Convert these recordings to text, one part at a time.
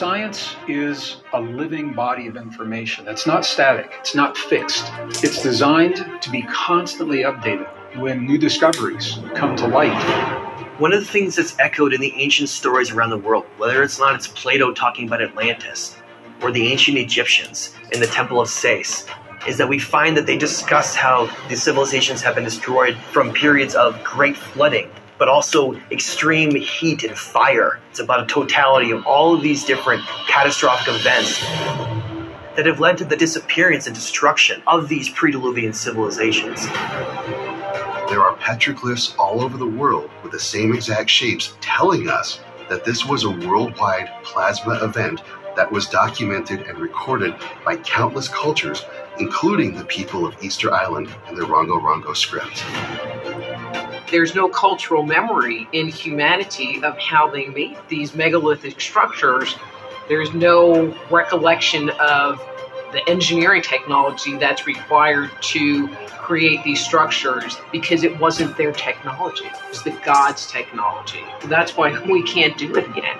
Science is a living body of information that's not static, it's not fixed. It's designed to be constantly updated when new discoveries come to light. One of the things that's echoed in the ancient stories around the world, whether it's not it's Plato talking about Atlantis or the ancient Egyptians in the Temple of Sais, is that we find that they discuss how the civilizations have been destroyed from periods of great flooding, but also extreme heat and fire. It's about a totality of all of these different catastrophic events that have led to the disappearance and destruction of these pre-Diluvian civilizations. There are petroglyphs all over the world with the same exact shapes telling us that this was a worldwide plasma event that was documented and recorded by countless cultures, including the people of Easter Island and the Rongo Rongo script. There's no cultural memory in humanity of how they made these megalithic structures. There's no recollection of the engineering technology that's required to create these structures because it wasn't their technology. It was the God's technology. That's why we can't do it again.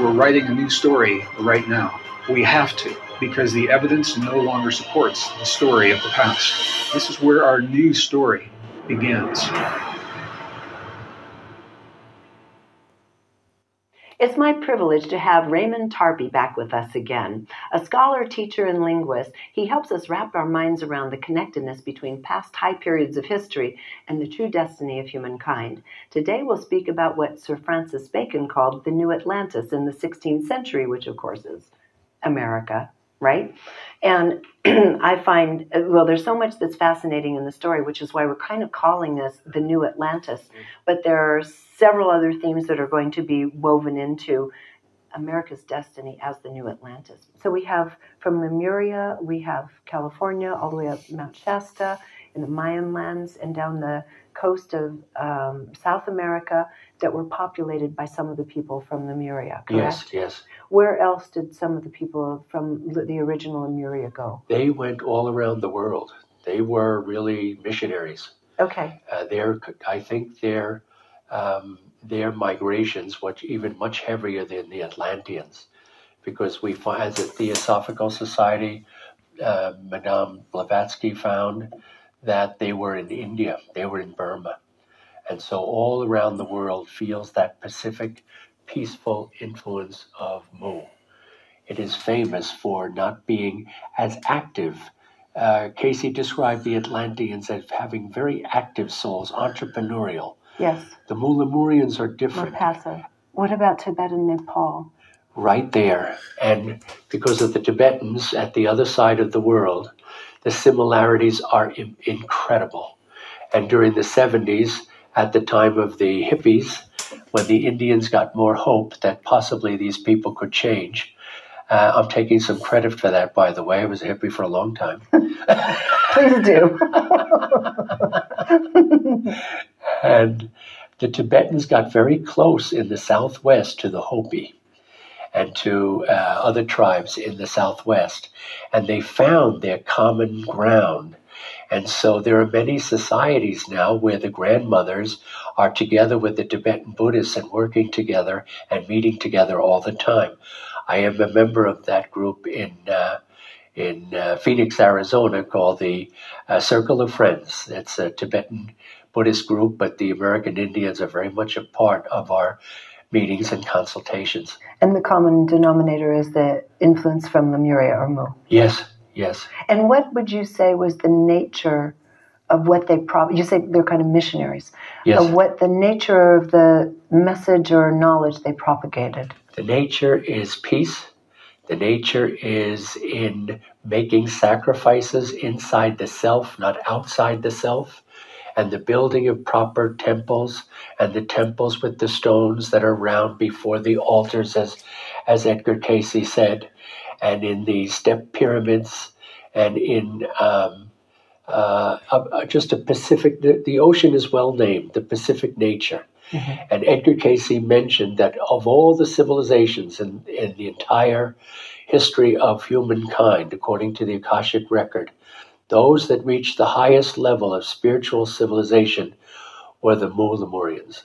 We're writing a new story right now. We have to, because the evidence no longer supports the story of the past. This is where our new story begins. It's my privilege to have Raymond Tarpey back with us again. A scholar, teacher, and linguist, he helps us wrap our minds around the connectedness between past high periods of history and the true destiny of humankind. Today we'll speak about what Sir Francis Bacon called the New Atlantis in the 16th century, which of course is America, right? And I find, well, there's so much that's fascinating in the story, which is why we're kind of calling this the New Atlantis. But there are several other themes that are going to be woven into America's destiny as the New Atlantis. So we have from Lemuria, we have California, all the way up Mount Shasta, in the Mayan lands, and down the coast of um, South America that were populated by some of the people from Lemuria, correct? Yes, yes. Where else did some of the people from the original Lemuria go? They went all around the world. They were really missionaries. Okay. Uh, their, I think their um, their migrations were even much heavier than the Atlanteans, because we find as a Theosophical Society, uh, Madame Blavatsky found that they were in India, they were in Burma. And so all around the world feels that Pacific peaceful influence of Mu. It is famous for not being as active. Uh, Cayce described the Atlanteans as having very active souls, entrepreneurial. Yes. The Mu Lemurians are different. More passive. What about Tibet and Nepal? right there. And because of the Tibetans at the other side of the world, the similarities are Im- incredible. And during the 70s, at the time of the hippies, when the Indians got more hope that possibly these people could change, uh, I'm taking some credit for that, by the way. I was a hippie for a long time. Please do. And the Tibetans got very close in the southwest to the Hopi and to uh, other tribes in the southwest, and they found their common ground. And so there are many societies now where the grandmothers are together with the Tibetan Buddhists and working together and meeting together all the time. I am a member of that group in uh, in uh, Phoenix, Arizona, called the uh, Circle of Friends. It's a Tibetan Buddhist group, but the American Indians are very much a part of our meetings and consultations. and the common denominator is the influence from Lemuria or Mu. Yes, yes. And what would you say was the nature of what they probably, you say they're kind of missionaries, Yes. of what the nature of the message or knowledge they propagated? The nature is peace. The nature is in making sacrifices inside the self, not outside the self, and the building of proper temples and the temples with the stones that are round before the altars, as, as Edgar Cayce said, and in the step pyramids and in um, uh, uh, just a Pacific, the, the ocean is well named, the Pacific nature. And Edgar Cayce mentioned that of all the civilizations in, in the entire history of humankind, according to the Akashic record, those that reached the highest level of spiritual civilization were the Mu Lemurians.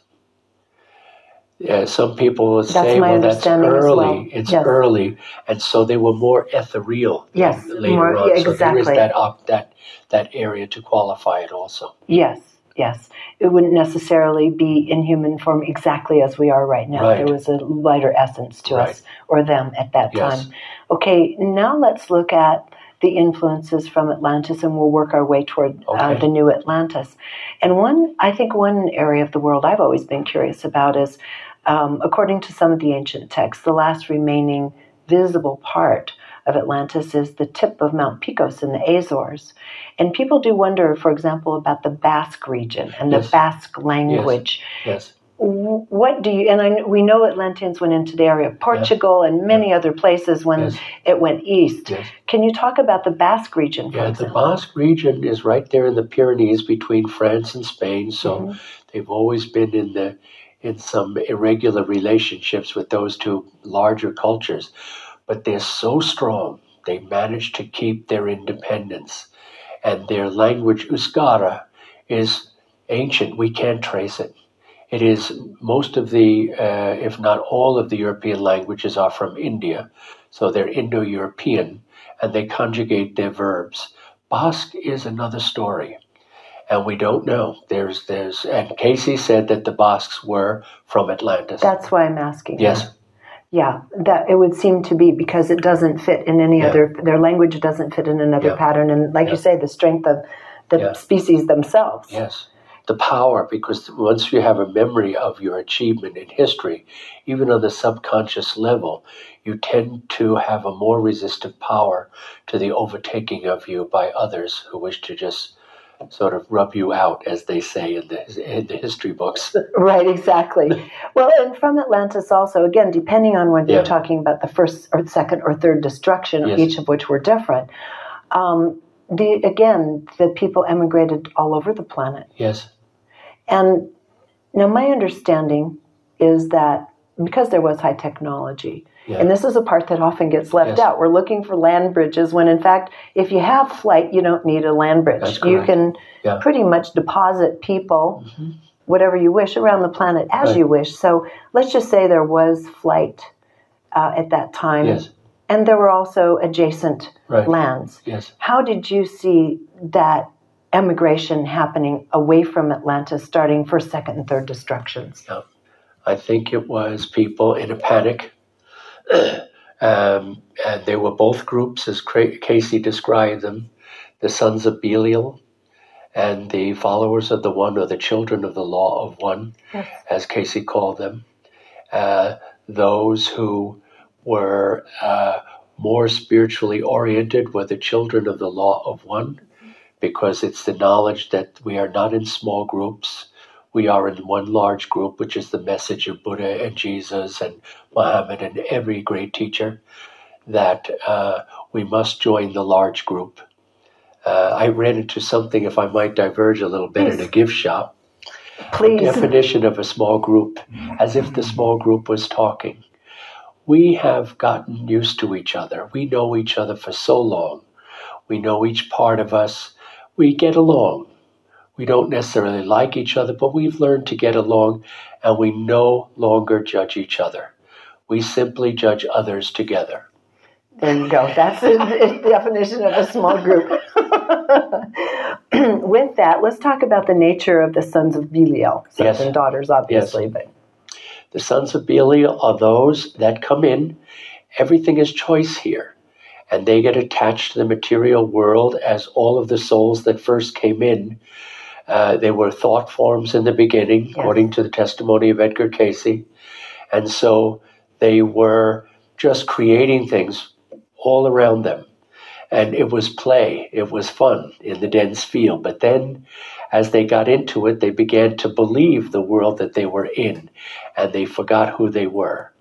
Uh, some people will That's say, well, that's early. well. It's Yes. early. And so they were more ethereal Yes, later more- on. yeah, So there is that, op- that, that area to qualify it also. Yes, yes. It wouldn't necessarily be in human form exactly as we are right now. Right. There was a lighter essence to Right. us or them at that Yes. time. Okay, now let's look at the influences from Atlantis and we'll work our way toward uh, the new Atlantis. And one, I think one area of the world I've always been curious about is, um, according to some of the ancient texts, the last remaining visible part of Atlantis is the tip of Mount Picos in the Azores. And people do wonder, for example, about the Basque region and the Basque language. Yes. W- What do you, and I, we know Atlanteans went into the area of Portugal and many other places when Yes. it went east. Yes. Can you talk about the Basque region, for Yeah, the? Basque region is right there in the Pyrenees between France and Spain. So Mm-hmm. they've always been in the in some irregular relationships with those two larger cultures, but they're so strong. They manage to keep their independence, and their language Euskara, is ancient. We can't trace it. It is most of the, uh, if not all of the European languages are from India, so they're Indo-European, and they conjugate their verbs. Basque is another story, and we don't know. There's, there's, and Cayce said that the Basques were from Atlantis. That's why I'm asking. yes, Yeah, that it would seem to be because it doesn't fit in any Yeah. other. Their language doesn't fit in another Yeah. pattern, and like Yeah. you say, the strength of the species themselves. yes. The power, because once you have a memory of your achievement in history, even on the subconscious level, you tend to have a more resistive power to the overtaking of you by others who wish to just sort of rub you out, as they say in the in the history books. Right, exactly. well, and from Atlantis also, again, depending on when Yeah. you're talking about the first or second or third destruction, Yes. each of which were different. Um, the again, the people emigrated all over the planet. yes, And now my understanding is that because there was high technology, Yeah. and this is a part that often gets left Yes. out. We're looking for land bridges when in fact, if you have flight, you don't need a land bridge. You can Yeah. pretty much deposit people, Mhm. whatever you wish, around the planet as Right. you wish. So let's just say there was flight uh, at that time, yes, and there were also adjacent right, lands. yes. How did you see that emigration happening away from Atlantis, starting first, second, and third destructions? I think it was people in a panic. um, and they were both groups, as Cayce described them the sons of Belial and the followers of the one, or the children of the law of one, Yes. as Cayce called them. Uh, those who were uh, more spiritually oriented were the children of the law of one, because it's the knowledge that we are not in small groups we are in one large group, which is the message of Buddha and Jesus and Muhammad and every great teacher, that uh, we must join the large group. Uh, I ran into something, if I might diverge a little bit, in a gift shop. Please. Definition of a small group, as if the small group was talking. We have gotten used to each other. We know each other for so long. We know each part of us. We get along. We don't necessarily like each other, but we've learned to get along and we no longer judge each other. We simply judge others together. There you go. That's the definition of a small group. With that, let's talk about the nature of the sons of Belial, sons Yes. and daughters, obviously. But The sons of Belial are those that come in. Everything is choice here. And they get attached to the material world as all of the souls that first came in. Uh, they were thought forms in the beginning, Yes. according to the testimony of Edgar Cayce. And so they were just creating things all around them. And it was play, it was fun in the dense field. But then, as they got into it, they began to believe the world that they were in, and they forgot who they were.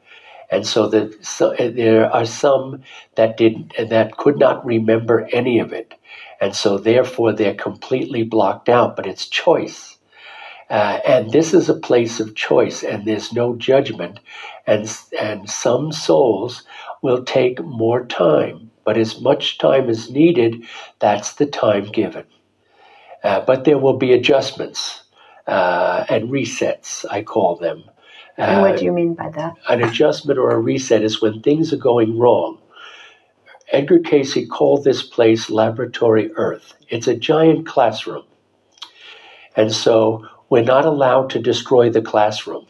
And so, the, so there are some that didn't, that could not remember any of it, and so therefore they're completely blocked out. But it's choice, uh, and this is a place of choice, and there's no judgment, and and some souls will take more time, but as much time as needed, that's the time given. Uh, but there will be adjustments uh, and resets, I call them. And what do you mean by that? An adjustment or a reset is when things are going wrong. Edgar Cayce called this place Laboratory Earth. It's a giant classroom. And so we're not allowed to destroy the classroom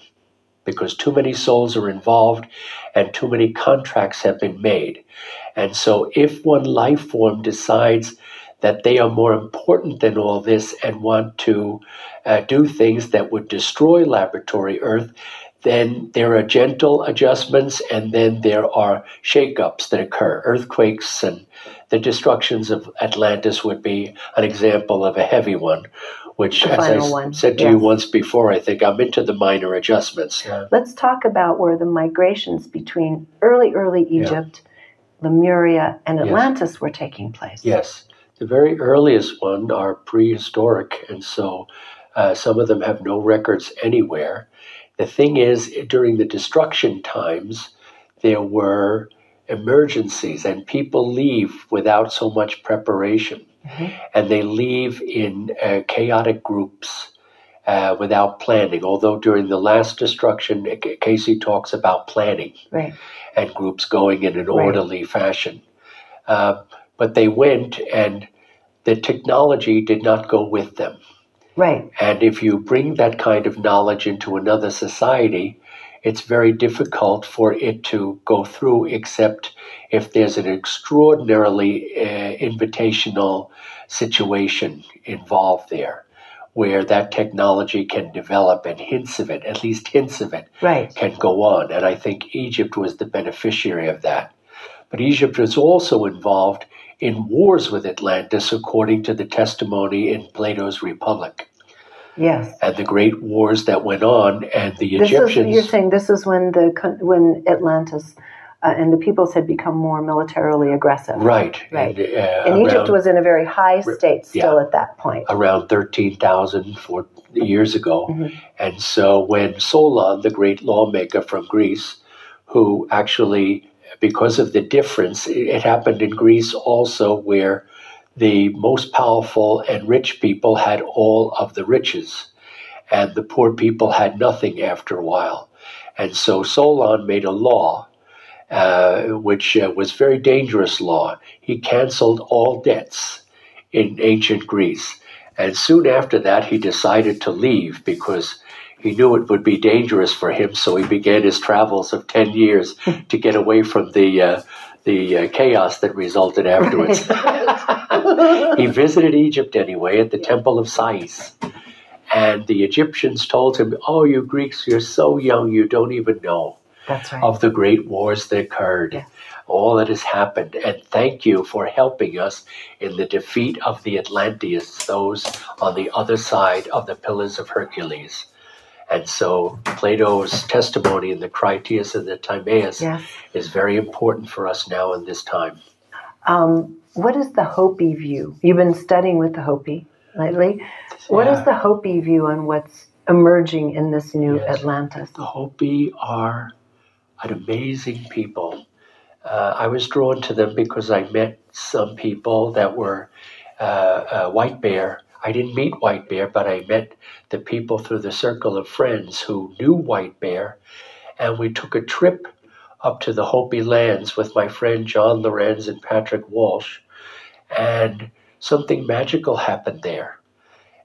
because too many souls are involved and too many contracts have been made. And so if one life form decides that they are more important than all this and want to uh, do things that would destroy laboratory Earth, then there are gentle adjustments and then there are shakeups that occur, earthquakes and the destructions of Atlantis would be an example of a heavy one, which, The as I final s- one, said to yes. you once before, I think I'm into the minor adjustments. Let's talk about where the migrations between early, early Egypt, Lemuria, and Yes. Atlantis were taking place. Yes, the very earliest one are prehistoric, and so uh, some of them have no records anywhere. The thing is, during the destruction times, there were emergencies, and people leave without so much preparation, Mhm. and they leave in uh, chaotic groups. Uh, without planning, although during the last destruction, Cayce talks about planning Right. and groups going in an Right. orderly fashion. Uh, but they went, and the technology did not go with them. Right. And if you bring that kind of knowledge into another society, it's very difficult for it to go through, except if there's an extraordinarily uh, invitational situation involved there, where that technology can develop and hints of it, at least hints of it, Right. can go on. And I think Egypt was the beneficiary of that. But Egypt was also involved in wars with Atlantis, according to the testimony in Plato's Republic, Yes. and the great wars that went on. And the This is Egyptians. you're saying this is when the when Atlantis uh, and the peoples had become more militarily aggressive. Right. Right. And, uh, And Egypt was in a very high state still Yeah. at that point. around 13,000 years ago. Mhm. And so when Solon, the great lawmaker from Greece, who actually, because of the difference, it happened in Greece also where the most powerful and rich people had all of the riches, and the poor people had nothing after a while. And so Solon made a law, uh, which uh, was very dangerous law. He canceled all debts in ancient Greece. And soon after that, he decided to leave because he knew it would be dangerous for him. So he began his travels of 10 years to get away from the, uh, the uh, chaos that resulted afterwards. he visited Egypt anyway at the Temple of Sais. And the Egyptians told him, Oh, you Greeks, you're so young, you don't even know right. of the great wars that occurred, Yeah. all that has happened. And thank you for helping us in the defeat of the Atlanteans, those on the other side of the Pillars of Hercules. And so Plato's testimony in the Critias and the Timaeus Yes. is very important for us now in this time. Um, what is the Hopi view? You've been studying with the Hopi lately. What is Yeah. the Hopi view on what's emerging in this new Yes. Atlantis? The Hopi are an amazing people. Uh, I was drawn to them because I met some people that were uh, uh, White Bear. I didn't meet White Bear, but I met the people through the circle of friends who knew White Bear. And we took a trip up to the Hopi lands with my friend John Lorenz and Patrick Walsh. And something magical happened there.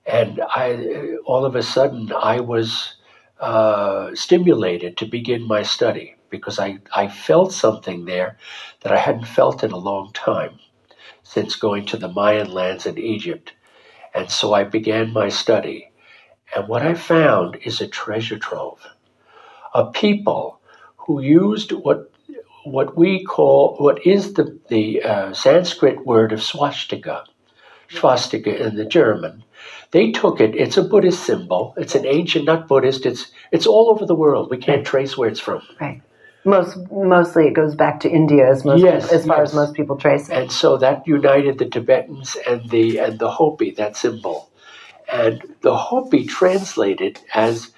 And I, all of a sudden, I was uh, stimulated to begin my study because I, I felt something there that I hadn't felt in a long time since going to the Mayan lands in Egypt. And so I began my study. And what I found is a treasure trove of people who used what what we call what is the the uh, Sanskrit word of swastika, swastika in the German. They took it. It's a Buddhist symbol. It's an ancient, not Buddhist. It's it's all over the world. We can't trace where it's from. Right. Most mostly it goes back to India as most Yes, as far yes. as most people trace it. And so that united the Tibetans and the and the Hopi, that symbol. And the Hopi translated as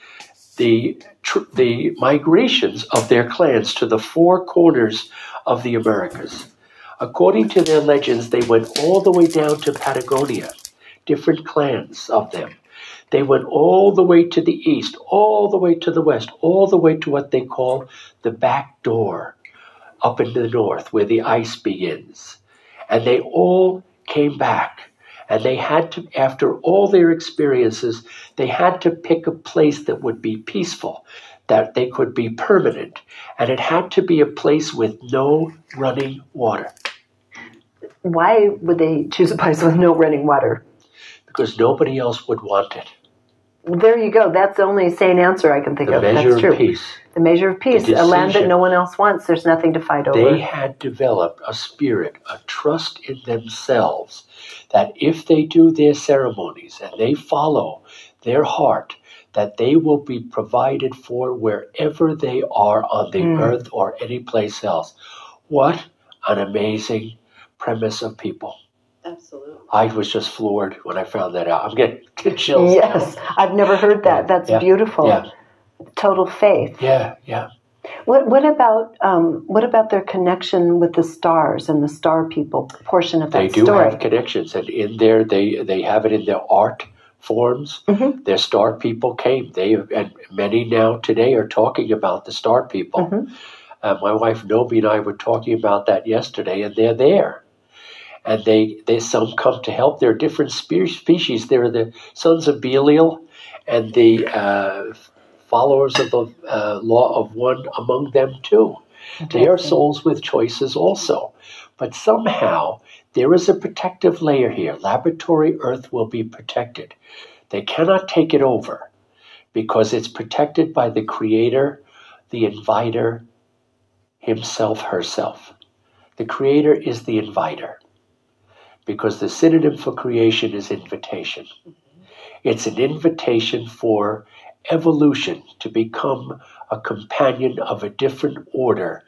the tr- the migrations of their clans to the four corners of the Americas. According to their legends, they went all the way down to Patagonia, different clans of them. They went all the way to the east, all the way to the west, all the way to what they call the back door up in the north where the ice begins. And they all came back. And they had to, after all their experiences, they had to pick a place that would be peaceful, that they could be permanent. And it had to be a place with no running water. Why would they choose a place with no running water? Because nobody else would want it. There you go. That's the only sane answer I can think The of. That's true. of peace. The measure of peace. A land that no one else wants. There's nothing to fight over. They had developed a spirit, a trust in themselves that if they do their ceremonies and they follow their heart, that they will be provided for wherever they are on the Mm. earth or any place else. What an amazing premise of people. I was just floored when I found that out. I'm getting chills. now. Yes, I've never heard that. That's Yeah. beautiful. Yeah. Total faith. Yeah, yeah. What What about um, What about their connection with the stars and the star people portion of that They do story? have connections, and in there they they have it in their art forms. Mhm. Their star people came. They and many now today are talking about the star people. Mhm. Uh, my wife Nobi and I were talking about that yesterday, and they're there. And they, they some come to help. There are different species. There are the sons of Belial, and the uh, followers of the uh, law of one among them too. They are souls with choices also. But somehow there is a protective layer here. Laboratory Earth will be protected. They cannot take it over because it's protected by the Creator, the Inviter, Himself, herself. The Creator is the Inviter because the synonym for creation is invitation. It's an invitation for evolution to become a companion of a different order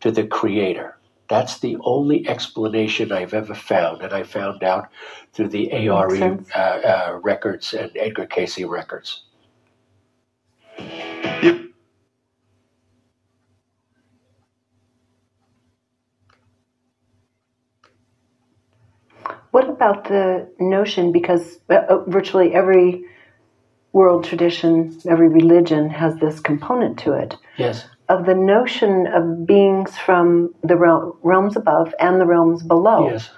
to the Creator. That's the only explanation I've ever found, and I found out through the ARE uh, uh, records and Edgar Cayce records. About the notion? Because uh, uh, virtually every world tradition, every religion has this component to it Yes, of the notion of beings from the realm, realms above and the realms below, yes,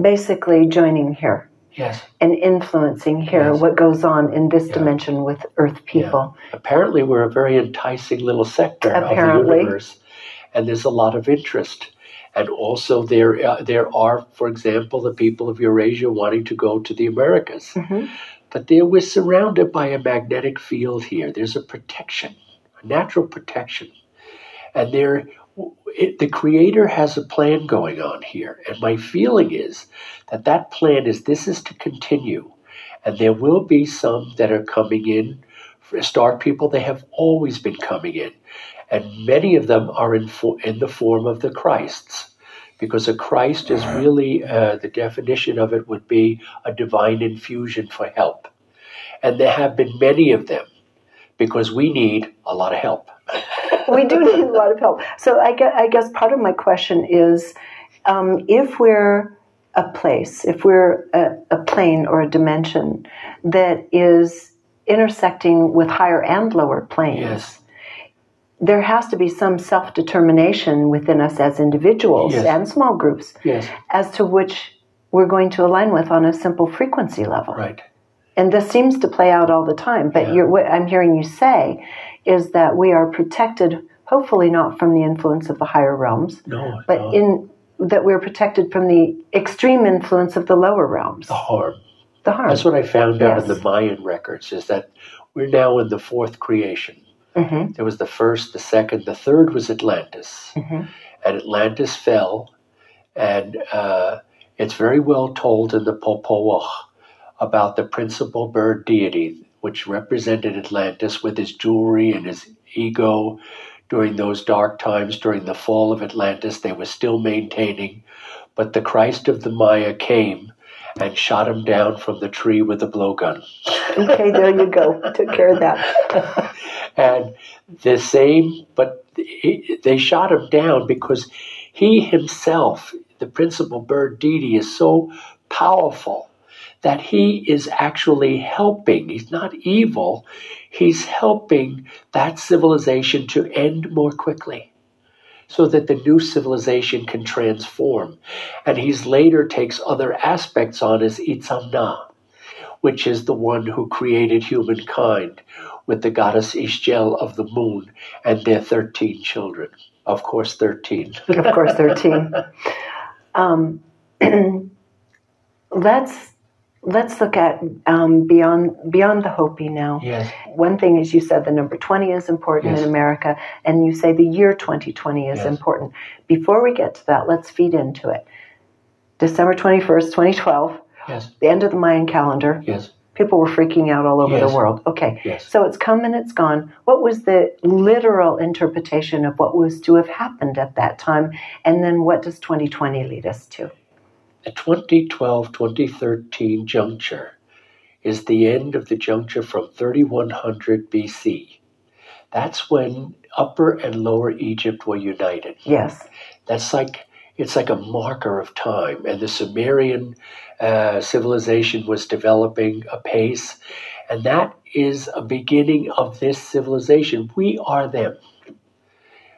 basically joining here yes. and influencing here Yes. what goes on in this Yeah. dimension with Earth people. Apparently, we're a very enticing little sector Apparently. of the universe, and there's a lot of interest. And also, there uh, there are, for example, the people of Eurasia wanting to go to the Americas, Mhm. but there we're surrounded by a magnetic field here. There's a protection, a natural protection, and there. It, the creator has a plan going on here and my feeling is that that plan is this is to continue and there will be some that are coming in for star people they have always been coming in and many of them are in, fo- in the form of the christs because a christ is really uh, the definition of it would be a divine infusion for help and there have been many of them because we need a lot of help we do need a lot of help. So I guess, I guess part of my question is um, if we're a place, if we're a, a plane or a dimension that is intersecting with higher and lower planes, Yes. There has to be some self determination within us as individuals Yes. and small groups yes as to which we're going to align with on a simple frequency level. right And this seems to play out all the time. But Yeah. you're, what I'm hearing you say is that we are protected, hopefully not from the influence of the higher realms, no but no. in that we're protected from the extreme influence of the lower realms, the harm the harm. That's what I found out in the Mayan records is that we're now in the fourth creation. Mhm. There was the first, the second, the third was Atlantis. Mhm. And Atlantis fell, and uh, it's very well told in the Popol Vuh about the principal bird deity, which represented Atlantis with his jewelry and his ego during those dark times, during the fall of Atlantis. They were still maintaining, but the Christ of the Maya came and shot him down from the tree with a blowgun. Okay, there you go. Took care of that. and the same, but he, they shot him down because he himself, the principal bird deity, is so powerful that he is actually helping. He's not evil, he's helping that civilization to end more quickly so that the new civilization can transform. And he's later takes other aspects on as Itzamna, which is the one who created humankind with the goddess Ixchel of the moon and their 13 children. Of course, 13. of course, 13. Um, let's let's look at um, beyond beyond the Hopi now. Yes. One thing is you said the number 20 is important Yes. in America, and you say the year 2020 is Yes. important. Before we get to that, let's feed into it. December 21st, 2012, Yes. the end of the Mayan calendar. Yes. People were freaking out all over Yes. the world. Okay. Yes. So it's come and it's gone. What was the literal interpretation of what was to have happened at that time? And then what does 2020 lead us to? The 2012 2013 juncture is the end of the juncture from 3100 BC. That's when Upper and Lower Egypt were united. Yes. That's like it's like a marker of time, and the Sumerian uh, civilization was developing apace, and that is a beginning of this civilization. We are them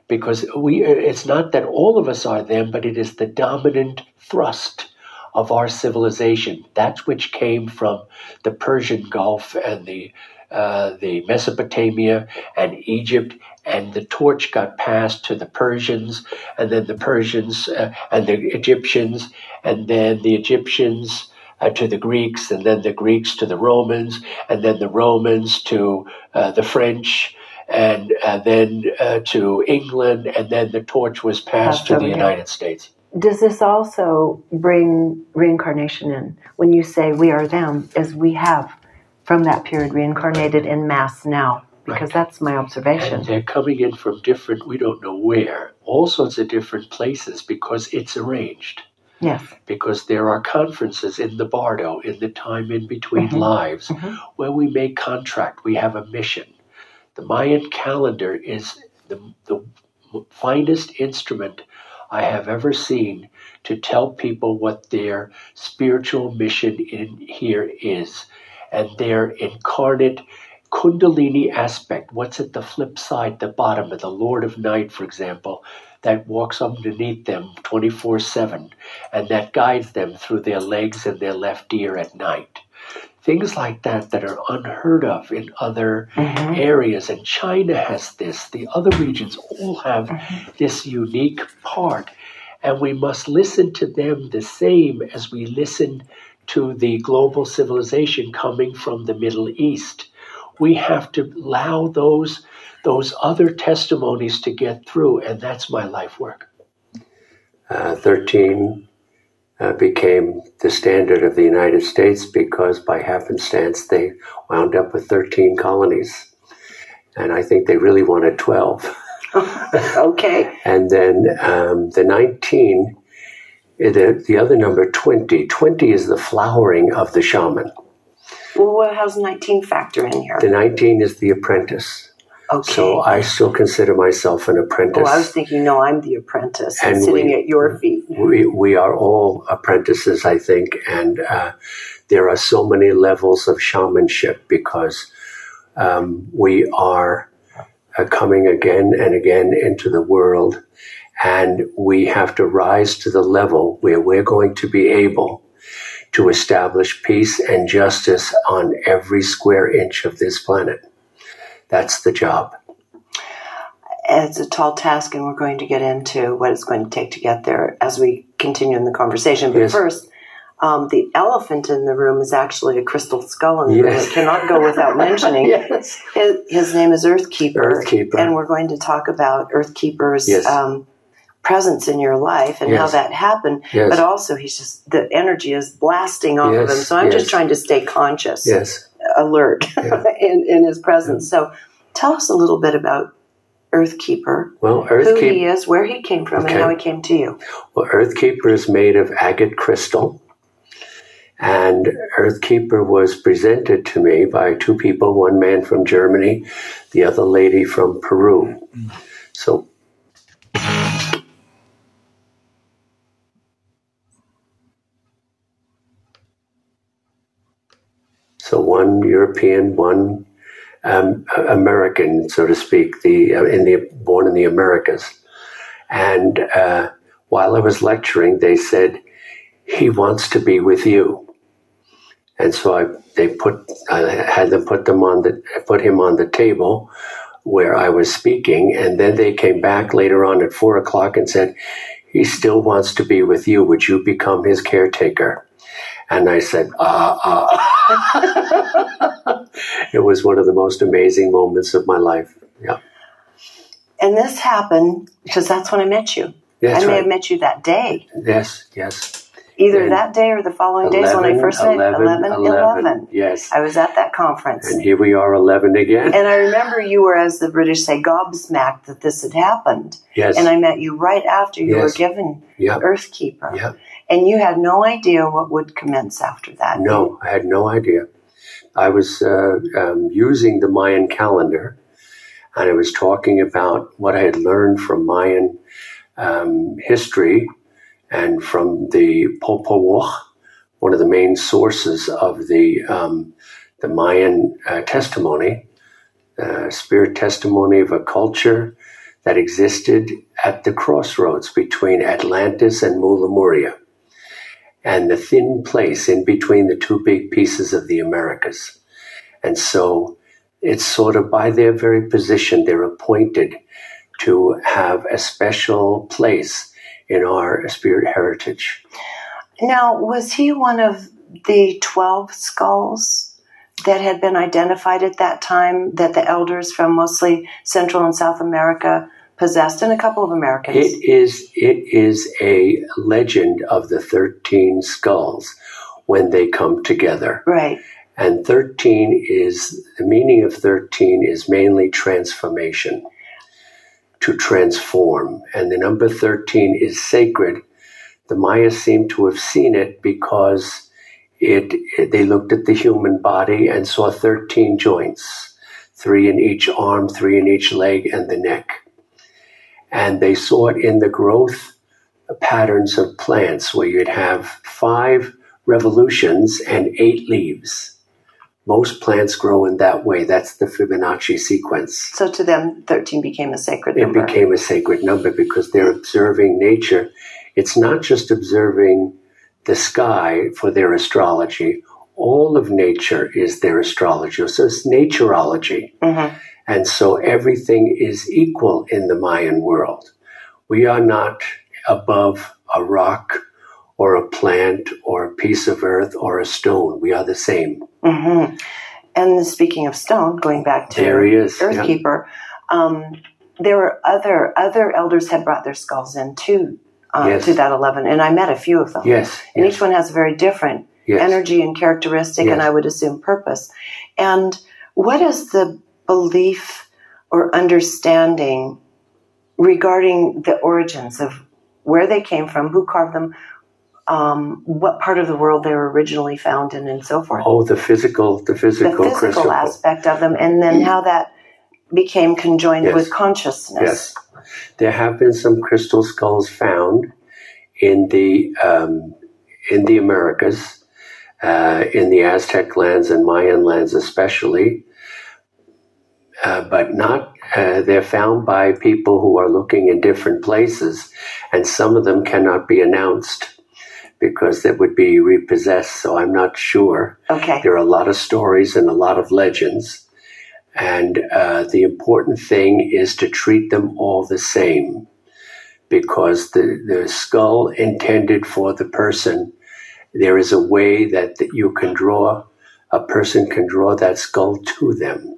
because we. It's not that all of us are them, but it is the dominant thrust of our civilization. That which came from the Persian Gulf and the uh, the Mesopotamia and Egypt, and the torch got passed to the Persians, and then the Persians uh, and the Egyptians, and then the Egyptians uh, to the Greeks, and then the Greeks to the Romans, and then the Romans to uh, the French, and uh, then uh, to England, and then the torch was passed Passed to the. United States. Does this also bring reincarnation in? When you say we are them, as we have from that period reincarnated in mass now? Because that's my And observation. they're coming in from different, we don't know where, all sorts of different places because it's arranged. Yes. Because there are conferences in the Bardo, in the time in between Mhm. lives, Mhm. where we make contract, we have a mission. The Mayan calendar is the, the finest instrument I have ever seen to tell people what their spiritual mission in here is and their incarnate kundalini aspect. What's at the flip side the bottom of the lord of night for example that walks underneath them 24/7 and that guides them through their legs and their left ear at night. Things like that that are unheard of in other Mhm. areas and china has this. The other regions all have this unique part and we must listen to them the same as we listen to the global civilization coming from the middle east we have to allow those those other testimonies to get through and that's my life work Uh, 13 uh, became the standard of the United States because by happenstance they wound up with 13 colonies. And I think they really wanted 12. Okay. And then um, the 19, eh, the, the other number 20, 20 is the flowering of the shaman. Well, what, how's 19 factor in here? The 19 is the apprentice. Okay. So I still consider myself an apprentice. oh, I was thinking, no, I'm the apprentice and And sitting we- at your feet. we, we are all apprentices, I think, and uh, there are so many levels of shamanship because um, we are uh, coming again and again into the world, and we have to rise to the level where we're going to be able to establish peace and justice on every square inch of this planet. That's the job. It's a tall task, and we're going to get into what it's going to take to get there as we continue in the conversation. But Yes. first, um, the elephant in the room is actually a crystal skull in the room. It cannot go without mentioning. Yes. His, his name is Earthkeeper, Earthkeeper. and we're going to talk about Earthkeeper's Yes. um, presence in your life and how that happened. Yes. But also, he's just the energy is blasting off of him. So I'm just trying to stay conscious, Yes. alert Yeah. in, in his presence. Mm-hmm. So tell us a little bit about Earthkeeper, Well, who Earthkeeper. he is, where he came from, Okay. and how he came to you. Well, Earthkeeper is made of agate crystal. And Earthkeeper was presented to me by two people, one man from Germany, the other lady from Peru. Mm. So So one European, one um, American, so to speak, the uh, in the born in the Americas. And uh, while I was lecturing, they said he wants to be with you. And so I they put I had them put them on the put him on the table where I was speaking, and then they came back later on at four o'clock and said he still wants to be with you. Would you become his caretaker? And I said, ah, ah. it was one of the most amazing moments of my life. Yeah. And this happened because that's when I met you. That's I may right. have met you that day. Yes, yes. Either And that day or the following days when I first met 11, 11, 11. Yes. I was at that conference. And here we are, 11 again. And I remember you were, as the British say, gobsmacked that this had happened. yes. And I met you right after you Yes. were given yeah. Earthkeeper. Yeah. And you had no idea what would commence after that. No, I had no idea. I was uh, um, using the Mayan calendar, and I was talking about what I had learned from Mayan um, history and from the Popol Vuh, one of the main sources of the um, the Mayan uh, testimony, uh, spirit testimony of a culture that existed at the crossroads between Atlantis and Mulamuria and the thin place in between the two big pieces of the Americas. And so it's sort of by their very position, they're appointed to have a special place in our spirit heritage. Now, was he one of the 12 skulls that had been identified at that time that the elders from mostly Central and South America possessed, and a couple of Americans? It is it is a legend of the thirteen skulls when they come together. right. And thirteen is the meaning of thirteen is mainly transformation. To transform. And the number thirteen is sacred. The Maya seem to have seen it because it, it they looked at the human body and saw thirteen joints, three in each arm, three in each leg, and the neck and they saw it in the growth patterns of plants where you'd have five revolutions and eight leaves. Most plants grow in that way. That's the Fibonacci sequence. So to them, 13 became a sacred number. It became a sacred number because they're observing nature. It's not just observing the sky for their astrology. All of nature is their astrology. So it's naturology. Mhm. And so everything is equal in the Mayan world. We are not above a rock or a plant or a piece of earth or a stone. We are the same. Hmm And speaking of stone, going back to There he is. yeah. Earthkeeper, um, there were other other elders had brought their skulls in too uh, Yes. to that 11, and I met a few of them. Yes. And yes, each one has a very different yes. energy and characteristic, and I would assume purpose. And what is the belief or understanding regarding the origins of where they came from, who carved them, um, what part of the world they were originally found in, and so forth? Oh, the physical, the physical, the physical, aspect of them, and then how that became conjoined Yes. with consciousness. Yes. There have been some crystal skulls found in the um, in the Americas, uh, in the Aztec lands and Mayan lands, especially. Uh, but not. Uh, they're found by people who are looking in different places, and some of them cannot be announced because they would be repossessed. So I'm not sure. Okay. There are a lot of stories and a lot of legends. And uh, the important thing is to treat them all the same because the, the skull intended for the person, there is a way that, that you can draw, a person can draw that skull to them.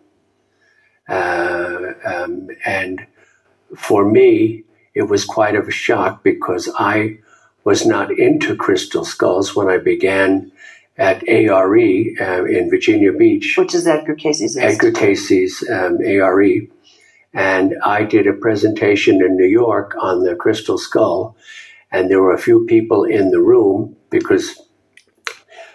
Uh, um, and for me, it was quite of a shock because I was not into crystal skulls when I began at ARE uh, in Virginia Beach. Which is Edgar Cayce's Edgar Institute. Cayce's um, ARE, and I did a presentation in New York on the crystal skull, and there were a few people in the room because.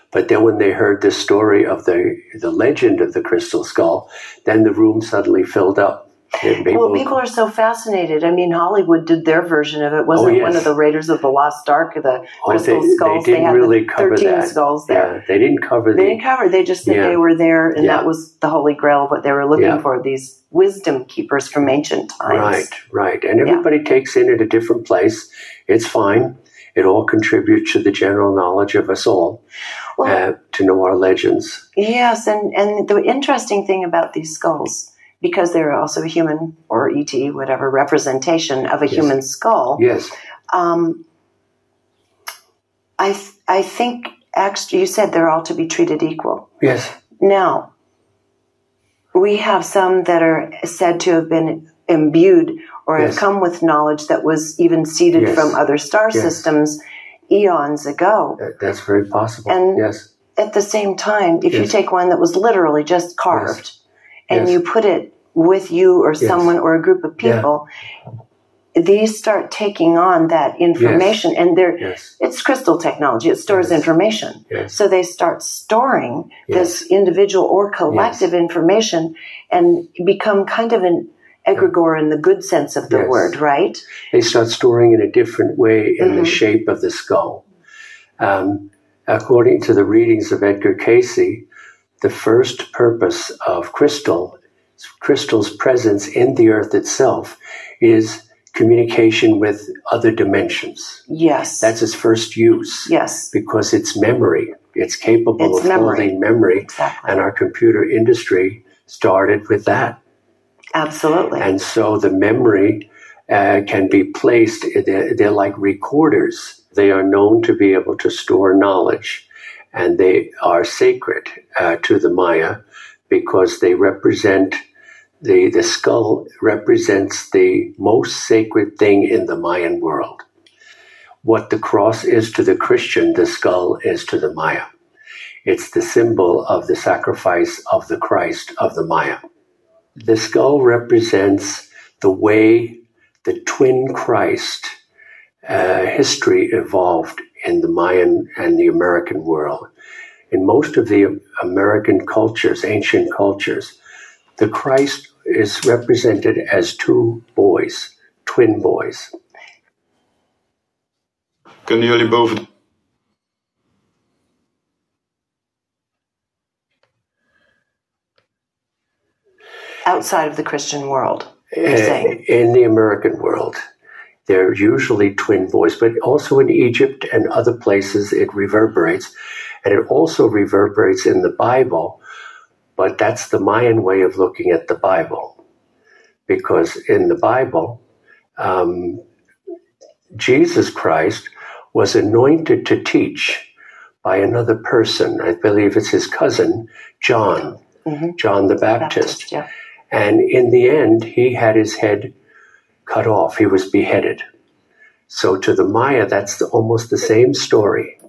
But then, when they heard the story of the the legend of the crystal skull, then the room suddenly filled up, And Well, people are so fascinated. I mean, Hollywood did their version of it. Wasn't Oh, it one of the Raiders of the Lost Ark, the Oh, crystal they, skulls? They didn't had really the cover 13 that. skulls there. Yeah, they didn't cover They the. didn't cover. They just said Yeah. they were there, and Yeah. that was the holy grail what they were looking for. These wisdom keepers from ancient times. Right, right. And everybody takes in at a different place. It's fine. It all contributes to the general knowledge of us all Well, uh, to know our legends. Yes, and, and the interesting thing about these skulls, because they're also a human or ET, whatever representation of a Yes. human skull, Yes, um, I th- I think actually you said they're all to be treated equal. yes, Now, we have some that are said to have been imbued or have come with knowledge that was even seeded Yes. from other star Yes. systems eons ago. that's very possible. And- yes, At the same time, if you take one that was literally just carved and Yes. you put it with you or Yes. someone or a group of Yeah. people, these start taking on that information and they're yes, it's crystal technology it stores Yes. information yes, so they start storing this individual or collective information and become kind of an egregore in the good sense of the Yes. word right they start storing in a different way in the Mhm. shape of the skull. Um, according to the readings of Edgar Cayce, the first purpose of crystal, crystal's presence in the earth itself, is communication with other dimensions. yes That's its first use yes because it's memory. It's capable It's of memory. holding memory, exactly and our computer industry started with that. absolutely And so the memory uh, can be placed, they're, they're like recorders. They are known to be able to store knowledge, and they are sacred uh, to the Maya because they represent the, the skull represents the most sacred thing in the Mayan world. What the cross is to the Christian, the skull is to the Maya. It's the symbol of the sacrifice of the Christ of the Maya. The skull represents the way the twin Christ uh, history evolved in the Mayan and the American world. In most of the American cultures, ancient cultures, the Christ is represented as two boys, twin boys. Kunnen jullie boven outside of the christian world you're Uh, saying in the American world, they're usually twin voice, but also in Egypt and other places it reverberates. And it also reverberates in the Bible, but that's the Mayan way of looking at the Bible. Because in the Bible, um, Jesus Christ was anointed to teach by another person. I believe it's his cousin, John, Mhm. John the Baptist. Baptist, yeah And in the end, he had his head cut off. He was beheaded. So to the Maya, that's the, almost the same story.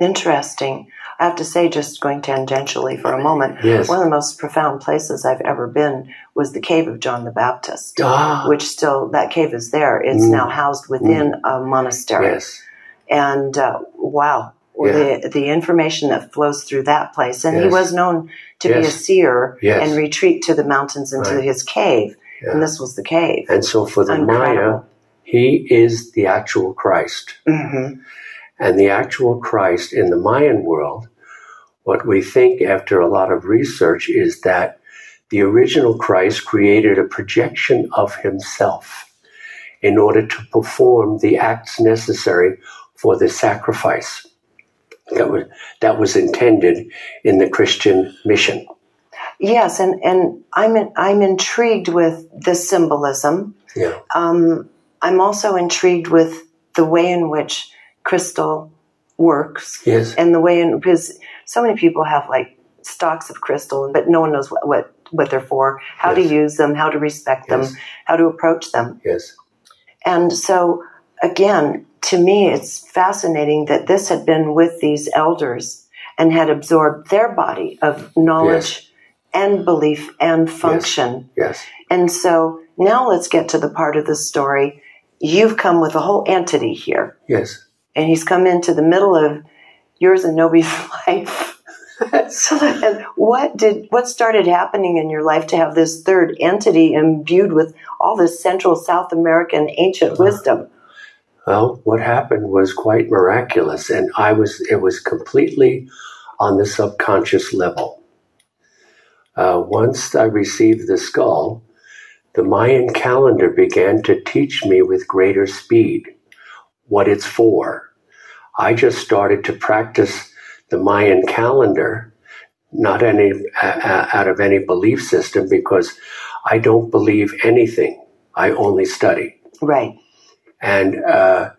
Interesting. I have to say, just going tangentially for a moment, Yes. one of the most profound places I've ever been was the cave of John the Baptist, Ah, which still, that cave is there. It's Mm. now housed within a monastery. yes, And uh, wow, Yeah. the, the information that flows through that place. And he was known to be a seer Yes. and retreat to the mountains into Right. his cave. Yeah. And this was the cave. And so for the Maya, he is the actual Christ. hmm And the actual Christ in the Mayan world, what we think after a lot of research is that the original Christ created a projection of himself in order to perform the acts necessary for the sacrifice that was, that was intended in the Christian mission. Yes, and, and I'm, in, I'm intrigued with the symbolism. Yeah. Um, I'm also intrigued with the way in which crystal works Yes. and the way in because so many people have like stocks of crystal, but no one knows what what, what they're for, how Yes. to use them, how to respect them, how to approach them. Yes. And so again, to me, it's fascinating that this had been with these elders and had absorbed their body of knowledge and belief and function. Yes. yes. And so now let's get to the part of the story. You've come with a whole entity here, Yes. and he's come into the middle of yours and Nobi's life. so, and what did what started happening in your life to have this third entity imbued with all this Central South American ancient uh-huh. wisdom? Well, what happened was quite miraculous, and I was it was completely on the subconscious level. Uh, once I received the skull, the Mayan calendar began to teach me with greater speed what it's for. I just started to practice the Mayan calendar, not any uh, out of any belief system, because I don't believe anything. I only study. Right. And uh,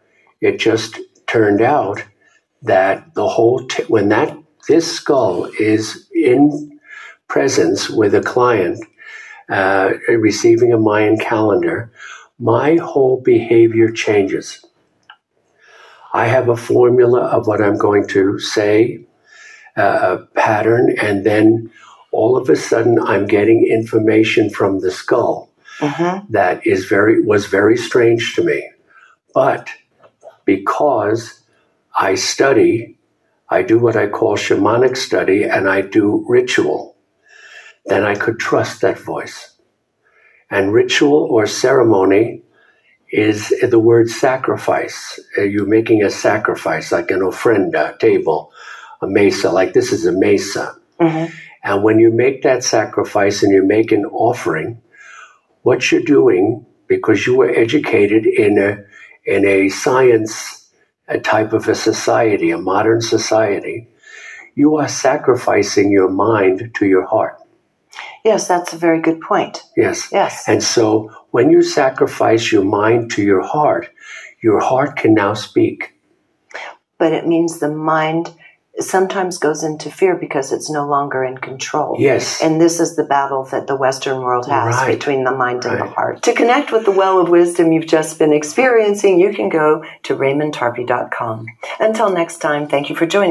it just turned out that the whole t- when that this skull is in presence with a client uh, receiving a Mayan calendar, my whole behavior changes. I have a formula of what I'm going to say, uh, a pattern, and then all of a sudden I'm getting information from the skull Mm-hmm. that is very was very strange to me. But because I study, I do what I call shamanic study and I do ritual, then I could trust that voice. And ritual or ceremony is the word sacrifice. Uh, You're making a sacrifice, like an ofrenda table, a mesa, like this is a mesa. Mm-hmm. And when you make that sacrifice and you make an offering, what you're doing, because you were educated in a in a science a type of a society, a modern society, you are sacrificing your mind to your heart. Yes, that's a very good point. Yes. Yes. And so when you sacrifice your mind to your heart, your heart can now speak. but it means the mind sometimes goes into fear because it's no longer in control. Yes. And this is the battle that the Western world has Right. between the mind and the heart. To connect with the well of wisdom you've just been experiencing, you can go to raymondtarpey.com. Until next time, thank you for joining